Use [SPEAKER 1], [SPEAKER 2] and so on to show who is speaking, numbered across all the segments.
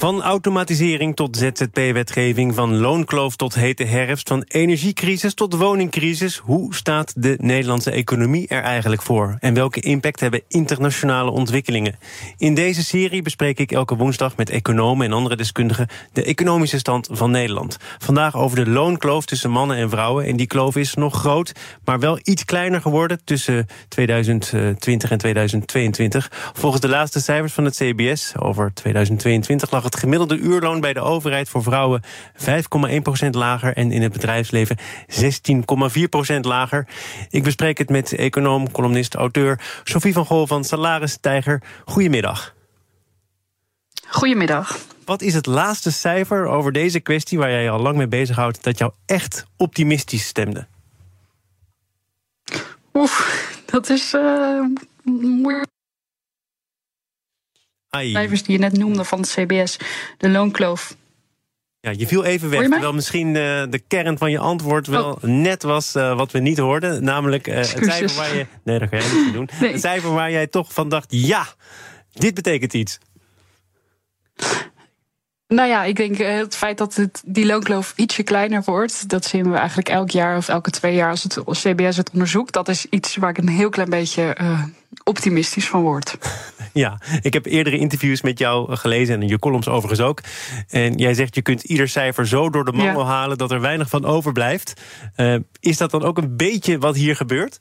[SPEAKER 1] Van automatisering tot ZZP-wetgeving, van loonkloof tot hete herfst, van energiecrisis tot woningcrisis. Hoe staat de Nederlandse economie er eigenlijk voor? En welke impact hebben internationale ontwikkelingen? In deze serie bespreek ik elke woensdag met economen en andere deskundigen de economische stand van Nederland. Vandaag over de loonkloof tussen mannen en vrouwen. En die kloof is nog groot, maar wel iets kleiner geworden tussen 2020 en 2022. Volgens de laatste cijfers van het CBS over 2022 lag het het gemiddelde uurloon bij de overheid voor vrouwen 5,1% lager en in het bedrijfsleven 16,4% lager. Ik bespreek het met econoom, columnist, auteur Sophie van Gol van Salaris Tijger. Goedemiddag.
[SPEAKER 2] Goedemiddag.
[SPEAKER 1] Wat is het laatste cijfer over deze kwestie waar jij je al lang mee bezighoudt dat jou echt optimistisch stemde?
[SPEAKER 2] Oef, dat is uh, moeilijk
[SPEAKER 1] Ai.
[SPEAKER 2] cijfers die je net noemde van het CBS, de loonkloof.
[SPEAKER 1] Ja, je viel even weg, terwijl misschien uh, de kern van je antwoord wel oh. net was uh, wat we niet hoorden. Namelijk uh, het cijfer waar je... Nee, dat ga je niet doen. Nee. Het cijfer waar jij toch van dacht, ja, dit betekent iets.
[SPEAKER 2] Nou ja, ik denk het feit dat het, die loonkloof ietsje kleiner wordt, dat zien we eigenlijk elk jaar of elke twee jaar als het CBS het onderzoekt. Dat is iets waar ik een heel klein beetje optimistisch van word.
[SPEAKER 1] Ja, ik heb eerdere interviews met jou gelezen en je columns overigens ook. En jij zegt je kunt ieder cijfer zo door de mangel ja. halen dat er weinig van overblijft. Uh, is dat dan ook een beetje wat hier gebeurt?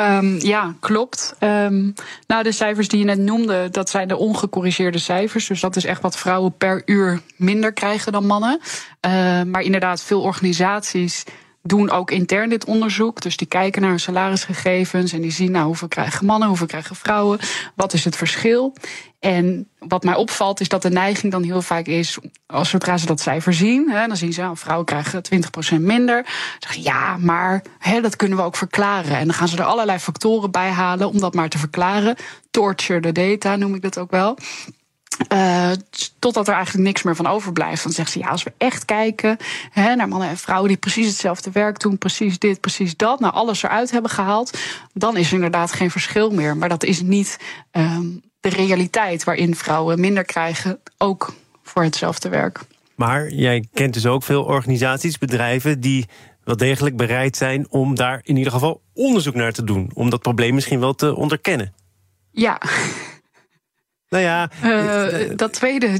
[SPEAKER 2] Um, ja, klopt. Um, nou, de cijfers die je net noemde, dat zijn de ongecorrigeerde cijfers. Dus dat is echt wat vrouwen per uur minder krijgen dan mannen. Uh, maar inderdaad, veel organisaties doen ook intern dit onderzoek. Dus die kijken naar hun salarisgegevens en die zien nou hoeveel krijgen mannen, hoeveel krijgen vrouwen, wat is het verschil. En wat mij opvalt is dat de neiging dan heel vaak is, als zodra ze dat cijfer zien, hè, dan zien ze, nou, vrouwen krijgen 20% minder. Zeggen ja, maar hè, dat kunnen we ook verklaren. En dan gaan ze er allerlei factoren bij halen om dat maar te verklaren. Torture the data noem ik dat ook wel. Uh, totdat er eigenlijk niks meer van overblijft. Dan zegt ze, ja, als we echt kijken hè, naar mannen en vrouwen die precies hetzelfde werk doen, precies dit, precies dat, nou alles eruit hebben gehaald, dan is er inderdaad geen verschil meer. Maar dat is niet um, de realiteit waarin vrouwen minder krijgen, ook voor hetzelfde werk.
[SPEAKER 1] Maar jij kent dus ook veel organisaties, bedrijven die wel degelijk bereid zijn om daar in ieder geval onderzoek naar te doen, om dat probleem misschien wel te onderkennen.
[SPEAKER 2] Ja.
[SPEAKER 1] Nou ja.
[SPEAKER 2] Uh, dat tweede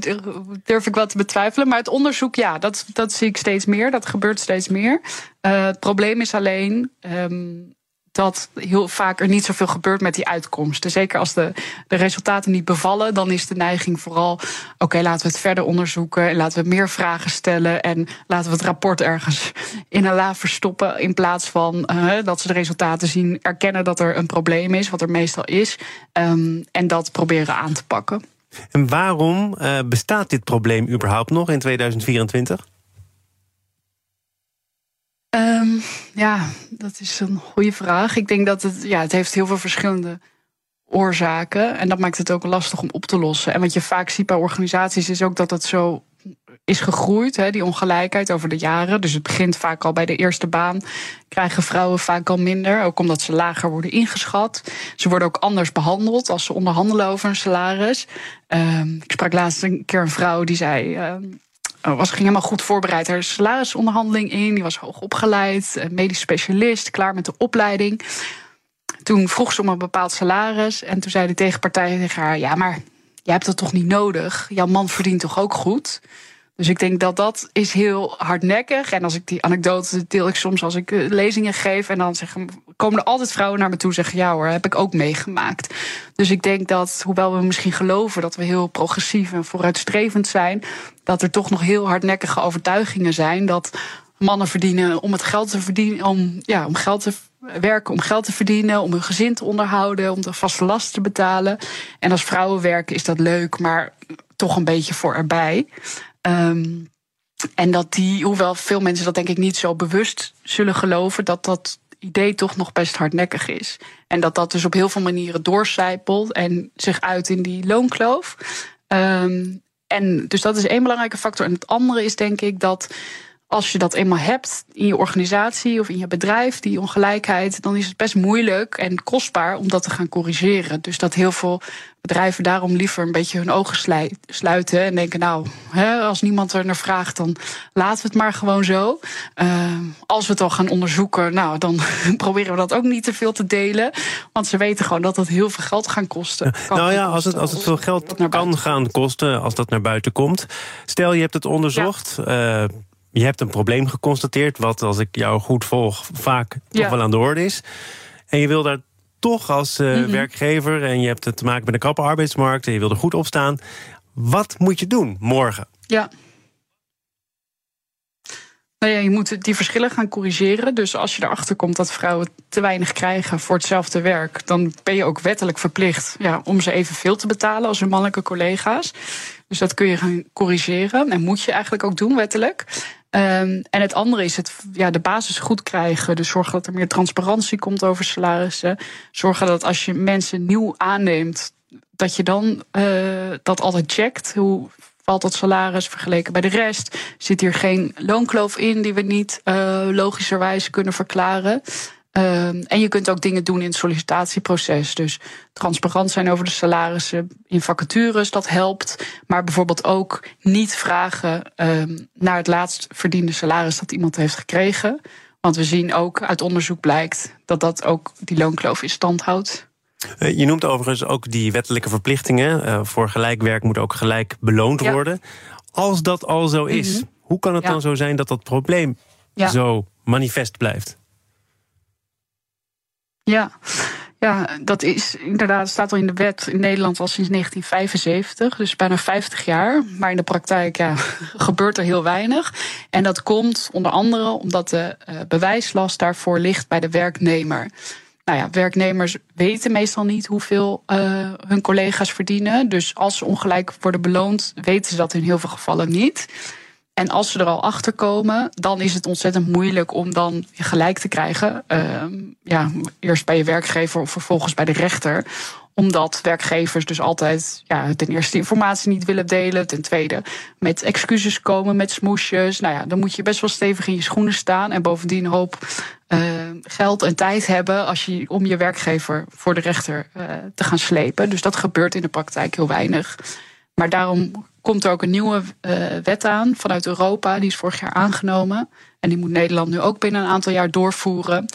[SPEAKER 2] durf ik wel te betwijfelen. Maar het onderzoek, ja, dat, dat zie ik steeds meer. Dat gebeurt steeds meer. Uh, het probleem is alleen. Um, dat heel vaak er niet zoveel gebeurt met die uitkomsten. Zeker als de, de resultaten niet bevallen, dan is de neiging vooral: oké, laten we het verder onderzoeken en laten we meer vragen stellen en laten we het rapport ergens in een la verstoppen. In plaats van uh, dat ze de resultaten zien, erkennen dat er een probleem is, wat er meestal is, um, en dat proberen aan te pakken.
[SPEAKER 1] En waarom uh, bestaat dit probleem überhaupt nog in 2024?
[SPEAKER 2] Um, ja, dat is een goede vraag. Ik denk dat het, ja, het heeft heel veel verschillende oorzaken. En dat maakt het ook lastig om op te lossen. En wat je vaak ziet bij organisaties is ook dat het zo is gegroeid, hè, die ongelijkheid over de jaren. Dus het begint vaak al bij de eerste baan. Krijgen vrouwen vaak al minder, ook omdat ze lager worden ingeschat. Ze worden ook anders behandeld als ze onderhandelen over een salaris. Um, ik sprak laatst een keer een vrouw die zei. Um, was, ging helemaal goed voorbereid haar salarisonderhandeling in. Die was hoog opgeleid, medisch specialist, klaar met de opleiding. Toen vroeg ze om een bepaald salaris. En toen zei de tegenpartij tegen haar: Ja, maar jij hebt dat toch niet nodig? Jouw man verdient toch ook goed? Dus ik denk dat dat is heel hardnekkig. En als ik die anekdote deel ik soms als ik lezingen geef. En dan zeggen, komen er altijd vrouwen naar me toe en zeggen: Ja hoor, heb ik ook meegemaakt. Dus ik denk dat, hoewel we misschien geloven dat we heel progressief en vooruitstrevend zijn, dat er toch nog heel hardnekkige overtuigingen zijn dat mannen verdienen om het geld te verdienen, om, ja, om geld te werken om geld te verdienen, om hun gezin te onderhouden, om de vaste lasten te betalen. En als vrouwen werken is dat leuk, maar toch een beetje voor erbij. Um, en dat die, hoewel veel mensen dat denk ik niet zo bewust zullen geloven, dat dat idee toch nog best hardnekkig is. En dat dat dus op heel veel manieren doorcijpelt en zich uit in die loonkloof. Um, en dus dat is één belangrijke factor. En het andere is denk ik dat als je dat eenmaal hebt in je organisatie of in je bedrijf, die ongelijkheid, dan is het best moeilijk en kostbaar om dat te gaan corrigeren. Dus dat heel veel bedrijven daarom liever een beetje hun ogen sluiten en denken, nou, hè, als niemand er naar vraagt, dan laten we het maar gewoon zo. Uh, als we het al gaan onderzoeken, nou, dan proberen we dat ook niet te veel te delen, want ze weten gewoon dat dat heel veel geld gaat kosten.
[SPEAKER 1] nou ja, als het, als het veel geld kan gaan kosten, als dat naar buiten komt. Stel, je hebt het onderzocht. Ja. Uh, je hebt een probleem geconstateerd, wat als ik jou goed volg, vaak toch wel aan de orde is. En je wil daar toch als uh, werkgever, en je hebt het te maken met een krappe arbeidsmarkt, en je wil er goed op staan. Wat moet je doen morgen?
[SPEAKER 2] Ja. Nou ja, je moet die verschillen gaan corrigeren. Dus als je erachter komt dat vrouwen te weinig krijgen voor hetzelfde werk, dan ben je ook wettelijk verplicht ja, om ze evenveel te betalen als hun mannelijke collega's. Dus dat kun je gaan corrigeren en moet je eigenlijk ook doen wettelijk. Um, en het andere is het, ja, de basis goed krijgen. Dus zorgen dat er meer transparantie komt over salarissen. Zorgen dat als je mensen nieuw aanneemt, dat je dan uh, dat altijd checkt. Hoe valt dat salaris vergeleken bij de rest? Zit hier geen loonkloof in die we niet uh, logischerwijs kunnen verklaren? Uh, en je kunt ook dingen doen in het sollicitatieproces. Dus transparant zijn over de salarissen in vacatures, dat helpt. Maar bijvoorbeeld ook niet vragen uh, naar het laatst verdiende salaris dat iemand heeft gekregen. Want we zien ook uit onderzoek blijkt dat dat ook die loonkloof in stand houdt.
[SPEAKER 1] Eh, je noemt overigens ook die wettelijke verplichtingen. Uh, voor gelijk werk moet ook gelijk beloond ja. worden. Als dat al zo is, mm -hmm. hoe kan het ja. dan zo zijn dat dat probleem ja. zo manifest blijft?
[SPEAKER 2] Ja. Ja, dat is inderdaad, staat al in de wet in Nederland al sinds 1975, dus bijna 50 jaar. Maar in de praktijk ja, gebeurt er heel weinig. En dat komt onder andere omdat de uh, bewijslast daarvoor ligt bij de werknemer. Nou ja, werknemers weten meestal niet hoeveel uh, hun collega's verdienen. Dus als ze ongelijk worden beloond, weten ze dat in heel veel gevallen niet. En als ze er al achter komen, dan is het ontzettend moeilijk om dan gelijk te krijgen. Uh, ja, eerst bij je werkgever of vervolgens bij de rechter omdat werkgevers dus altijd ja, ten eerste informatie niet willen delen. Ten tweede met excuses komen, met smoesjes. Nou ja, dan moet je best wel stevig in je schoenen staan. En bovendien een hoop uh, geld en tijd hebben als je, om je werkgever voor de rechter uh, te gaan slepen. Dus dat gebeurt in de praktijk heel weinig. Maar daarom komt er ook een nieuwe uh, wet aan vanuit Europa. Die is vorig jaar aangenomen. En die moet Nederland nu ook binnen een aantal jaar doorvoeren.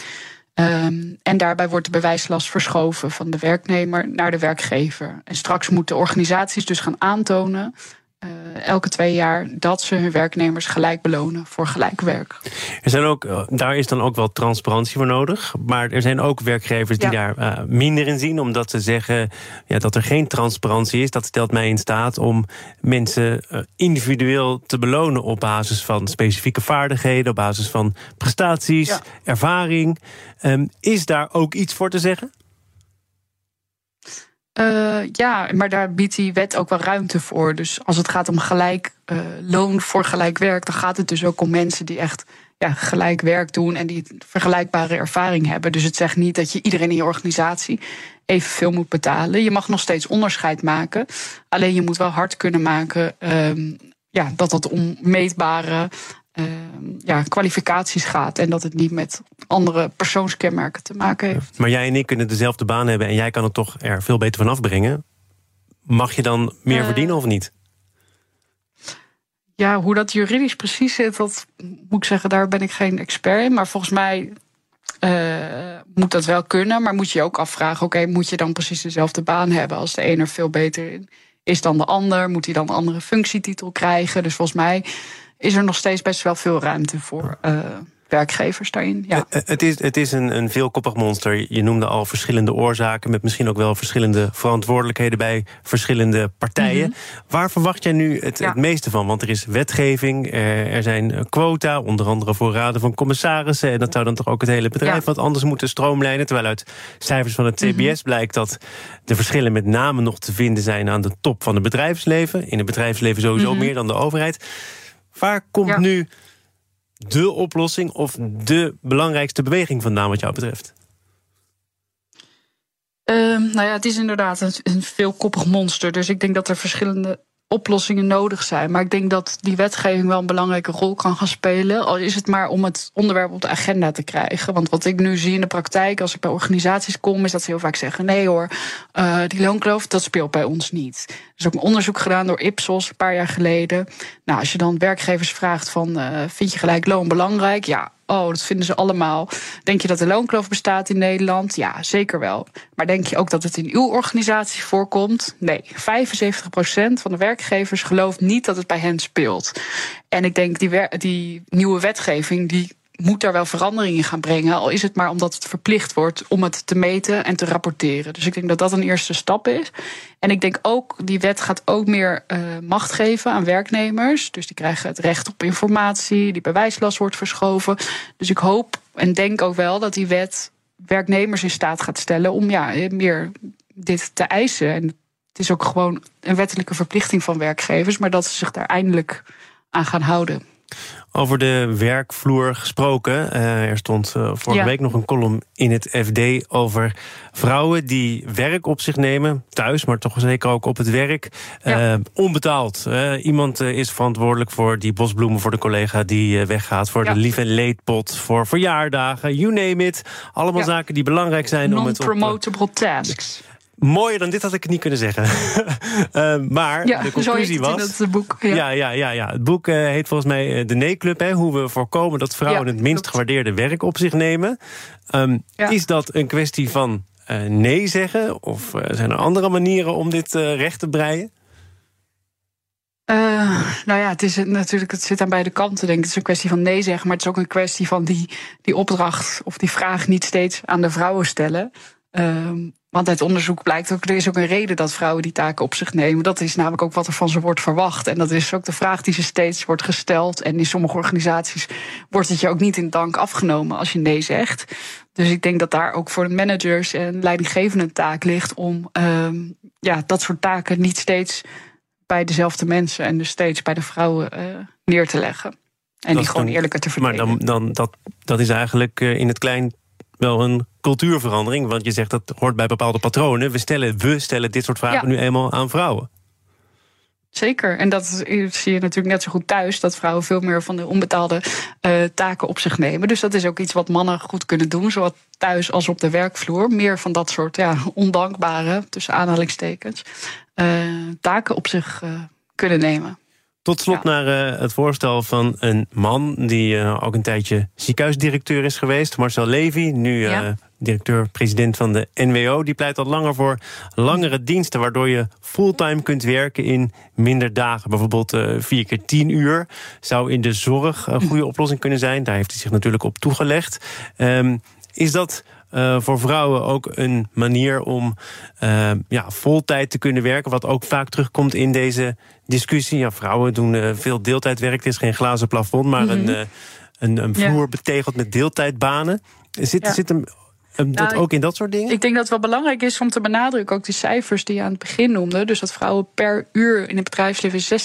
[SPEAKER 2] Um, en daarbij wordt de bewijslast verschoven van de werknemer naar de werkgever. En straks moeten organisaties dus gaan aantonen uh, elke twee jaar dat ze hun werknemers gelijk belonen voor gelijk werk.
[SPEAKER 1] Er zijn ook, eh, daar is dan ook wel transparantie voor nodig. Maar er zijn ook werkgevers die daar uh, minder in zien, omdat ze zeggen ja, dat er geen transparantie is. Dat stelt mij in staat om mensen individueel te belonen op basis van specifieke vaardigheden, op basis van prestaties, ja. ervaring. Um, is daar ook iets voor te zeggen?
[SPEAKER 2] Uh, ja, maar daar biedt die wet ook wel ruimte voor. Dus als het gaat om gelijk uh, loon voor gelijk werk, dan gaat het dus ook om mensen die echt ja, gelijk werk doen en die vergelijkbare ervaring hebben. Dus het zegt niet dat je iedereen in je organisatie evenveel moet betalen. Je mag nog steeds onderscheid maken. Alleen je moet wel hard kunnen maken um, ja, dat dat om meetbare uh, ja, kwalificaties gaat. En dat het niet met andere persoonskenmerken te maken heeft.
[SPEAKER 1] Maar jij en ik kunnen dezelfde baan hebben en jij kan het toch er veel beter vanaf brengen. Mag je dan meer uh, verdienen of niet?
[SPEAKER 2] Ja, hoe dat juridisch precies zit, dat moet ik zeggen, daar ben ik geen expert in. Maar volgens mij uh, moet dat wel kunnen. Maar moet je ook afvragen: oké, okay, moet je dan precies dezelfde baan hebben als de een er veel beter in is dan de ander? Moet hij dan een andere functietitel krijgen? Dus volgens mij is er nog steeds best wel veel ruimte voor uh, werkgevers daarin. Ja.
[SPEAKER 1] Eh, het is, het is een, een veelkoppig monster. Je noemde al verschillende oorzaken, met misschien ook wel verschillende verantwoordelijkheden bij verschillende partijen. Mhm. Waar verwacht jij nu het, het meeste van? Want er is wetgeving, er, zijn quota, onder andere voor raden van commissarissen. En dat zou dan toch ook het hele bedrijf wat anders moeten stroomlijnen. Terwijl uit cijfers van het CBS mhm. blijkt dat de verschillen met name nog te vinden zijn aan de top van het bedrijfsleven. In het bedrijfsleven sowieso mhm. meer dan de overheid. Waar komt nu de oplossing of de belangrijkste beweging vandaan wat jou betreft?
[SPEAKER 2] Uh, nou ja, het is inderdaad een, een veelkoppig monster. Dus ik denk dat er verschillende oplossingen nodig zijn. Maar ik denk dat die wetgeving wel een belangrijke rol kan gaan spelen. Al is het maar om het onderwerp op de agenda te krijgen. Want wat ik nu zie in de praktijk, als ik bij organisaties kom, is dat ze heel vaak zeggen: nee hoor, uh, die loonkloof, dat speelt bij ons niet. Is ook een onderzoek gedaan door Ipsos een paar jaar geleden. Nou, als je dan werkgevers vraagt van uh, vind je gelijk loon belangrijk? Ja, Oh, dat vinden ze allemaal. Denk je dat de loonkloof bestaat in Nederland? Ja, zeker wel. Maar denk je ook dat het in uw organisatie voorkomt? Nee, 75% van de werkgevers gelooft niet dat het bij hen speelt. En ik denk die, die nieuwe wetgeving die moet daar wel verandering in gaan brengen. Al is het maar omdat het verplicht wordt om het te meten en te rapporteren. Dus ik denk dat dat een eerste stap is. En ik denk ook, die wet gaat ook meer uh, macht geven aan werknemers. Dus die krijgen het recht op informatie, die bewijslast wordt verschoven. Dus ik hoop en denk ook wel dat die wet werknemers in staat gaat stellen om ja, meer dit te eisen. En het is ook gewoon een wettelijke verplichting van werkgevers, maar dat ze zich daar eindelijk aan gaan houden.
[SPEAKER 1] Over de werkvloer gesproken. Uh, er stond uh, vorige week nog een column in het FD over vrouwen die werk op zich nemen. Thuis, maar toch zeker ook op het werk. Uh, onbetaald. iemand is verantwoordelijk voor die bosbloemen voor de collega die weggaat. Voor de lieve leedpot, voor verjaardagen, you name it. Allemaal zaken die belangrijk zijn om het
[SPEAKER 2] op... Non-promotable tasks.
[SPEAKER 1] Mooier dan dit had ik het niet kunnen zeggen. uh, maar de conclusie was.
[SPEAKER 2] het boek.
[SPEAKER 1] Ja. ja, ja, ja, Het boek uh, heet volgens mij eh, De Nee-club. Hoe we voorkomen dat vrouwen het minst gewaardeerde werk op zich nemen. Um, is dat een kwestie van uh, nee zeggen? Of zijn er andere manieren om dit recht te breien?
[SPEAKER 2] nou ja, het is natuurlijk, het zit aan beide kanten, denk ik. Het is een kwestie van nee zeggen, maar het is ook een kwestie van die, die opdracht of die vraag niet steeds aan de vrouwen stellen. Ehm, want uit onderzoek blijkt ook, er is ook een reden dat vrouwen die taken op zich nemen. Dat is namelijk ook wat er van ze wordt verwacht. En dat is ook de vraag die ze steeds wordt gesteld. En in sommige organisaties wordt het je ook niet in dank afgenomen als je nee zegt. Dus ik denk dat daar ook voor de managers en leidinggevenden een taak ligt om uh, ja, dat soort taken niet steeds bij dezelfde mensen en dus steeds bij de vrouwen uh, neer te leggen. En die gewoon eerlijker te verdelen.
[SPEAKER 1] Maar dan, dan, dat, dat is eigenlijk uh, in het klein wel een cultuurverandering. Want je zegt dat hoort bij bepaalde patronen. We stellen, we stellen dit soort vragen nu eenmaal aan vrouwen.
[SPEAKER 2] Zeker. En dat zie je natuurlijk net zo goed thuis. Dat vrouwen veel meer van de onbetaalde uh, taken op zich nemen. Dus dat is ook iets wat mannen goed kunnen doen. Zowel thuis als op de werkvloer. Meer van dat soort ja, ondankbare, tussen aanhalingstekens, uh, taken op zich uh, kunnen nemen.
[SPEAKER 1] Tot slot naar uh, het voorstel van een man die uh, ook een tijdje ziekenhuisdirecteur is geweest. Marcel Levy, nu uh, directeur-president van de NWO. Die pleit al langer voor langere diensten, waardoor je fulltime kunt werken in minder dagen. Bijvoorbeeld vier keer tien uur zou in de zorg een goede oplossing kunnen zijn. Daar heeft hij zich natuurlijk op toegelegd. Um, is dat uh, voor vrouwen ook een manier om uh, ja, voltijd te kunnen werken. Wat ook vaak terugkomt in deze discussie. Ja, vrouwen doen uh, veel deeltijdwerk. Het is geen glazen plafond, maar mm -hmm. een, een, een, vloer ja. betegeld met deeltijdbanen. Zit, ja. zit hem dat nou, ook in dat soort dingen?
[SPEAKER 2] Ik denk dat het wel belangrijk is om te benadrukken, ook die cijfers die je aan het begin noemde. Dus dat vrouwen per uur in het bedrijfsleven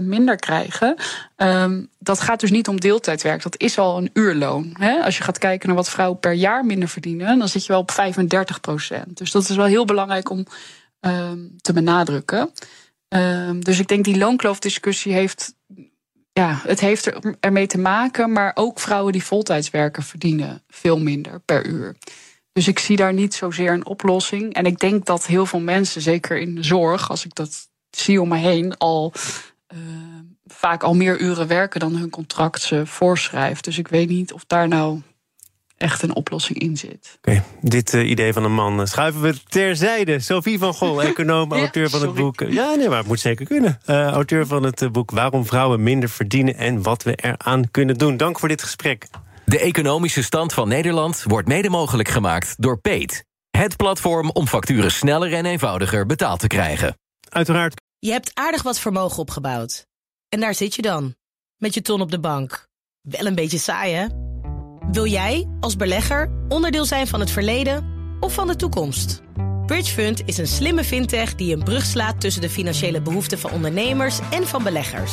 [SPEAKER 2] 16% minder krijgen. Um, dat gaat dus niet om deeltijdwerk. Dat is al een uurloon. Hè? Als je gaat kijken naar wat vrouwen per jaar minder verdienen, dan zit je wel op 35%. Dus dat is wel heel belangrijk om um, te benadrukken. Um, dus ik denk die loonkloofdiscussie heeft ja, het heeft er ermee te maken, maar ook vrouwen die voltijds werken verdienen veel minder per uur. Dus ik zie daar niet zozeer een oplossing. En ik denk dat heel veel mensen, zeker in de zorg, als ik dat zie om me heen, al uh, vaak al meer uren werken dan hun contract ze voorschrijft. Dus ik weet niet of daar nou echt een oplossing in zit.
[SPEAKER 1] Oké, dit uh, idee van een man uh, schuiven we terzijde. Sophie van Gol, econoom, ja, auteur van sorry. het boek... Ja, nee, maar het moet zeker kunnen. Uh, auteur van het boek Waarom vrouwen minder verdienen... en wat we eraan kunnen doen. Dank voor dit gesprek.
[SPEAKER 3] De economische stand van Nederland wordt mede mogelijk gemaakt door Peet. Het platform om facturen sneller en eenvoudiger betaald te krijgen.
[SPEAKER 1] Uiteraard.
[SPEAKER 4] Je hebt aardig wat vermogen opgebouwd. En daar zit je dan, met je ton op de bank. Wel een beetje saai, hè? Wil jij, als belegger, onderdeel zijn van het verleden of van de toekomst? Bridgefund is een slimme fintech die een brug slaat tussen de financiële behoeften van ondernemers en van beleggers.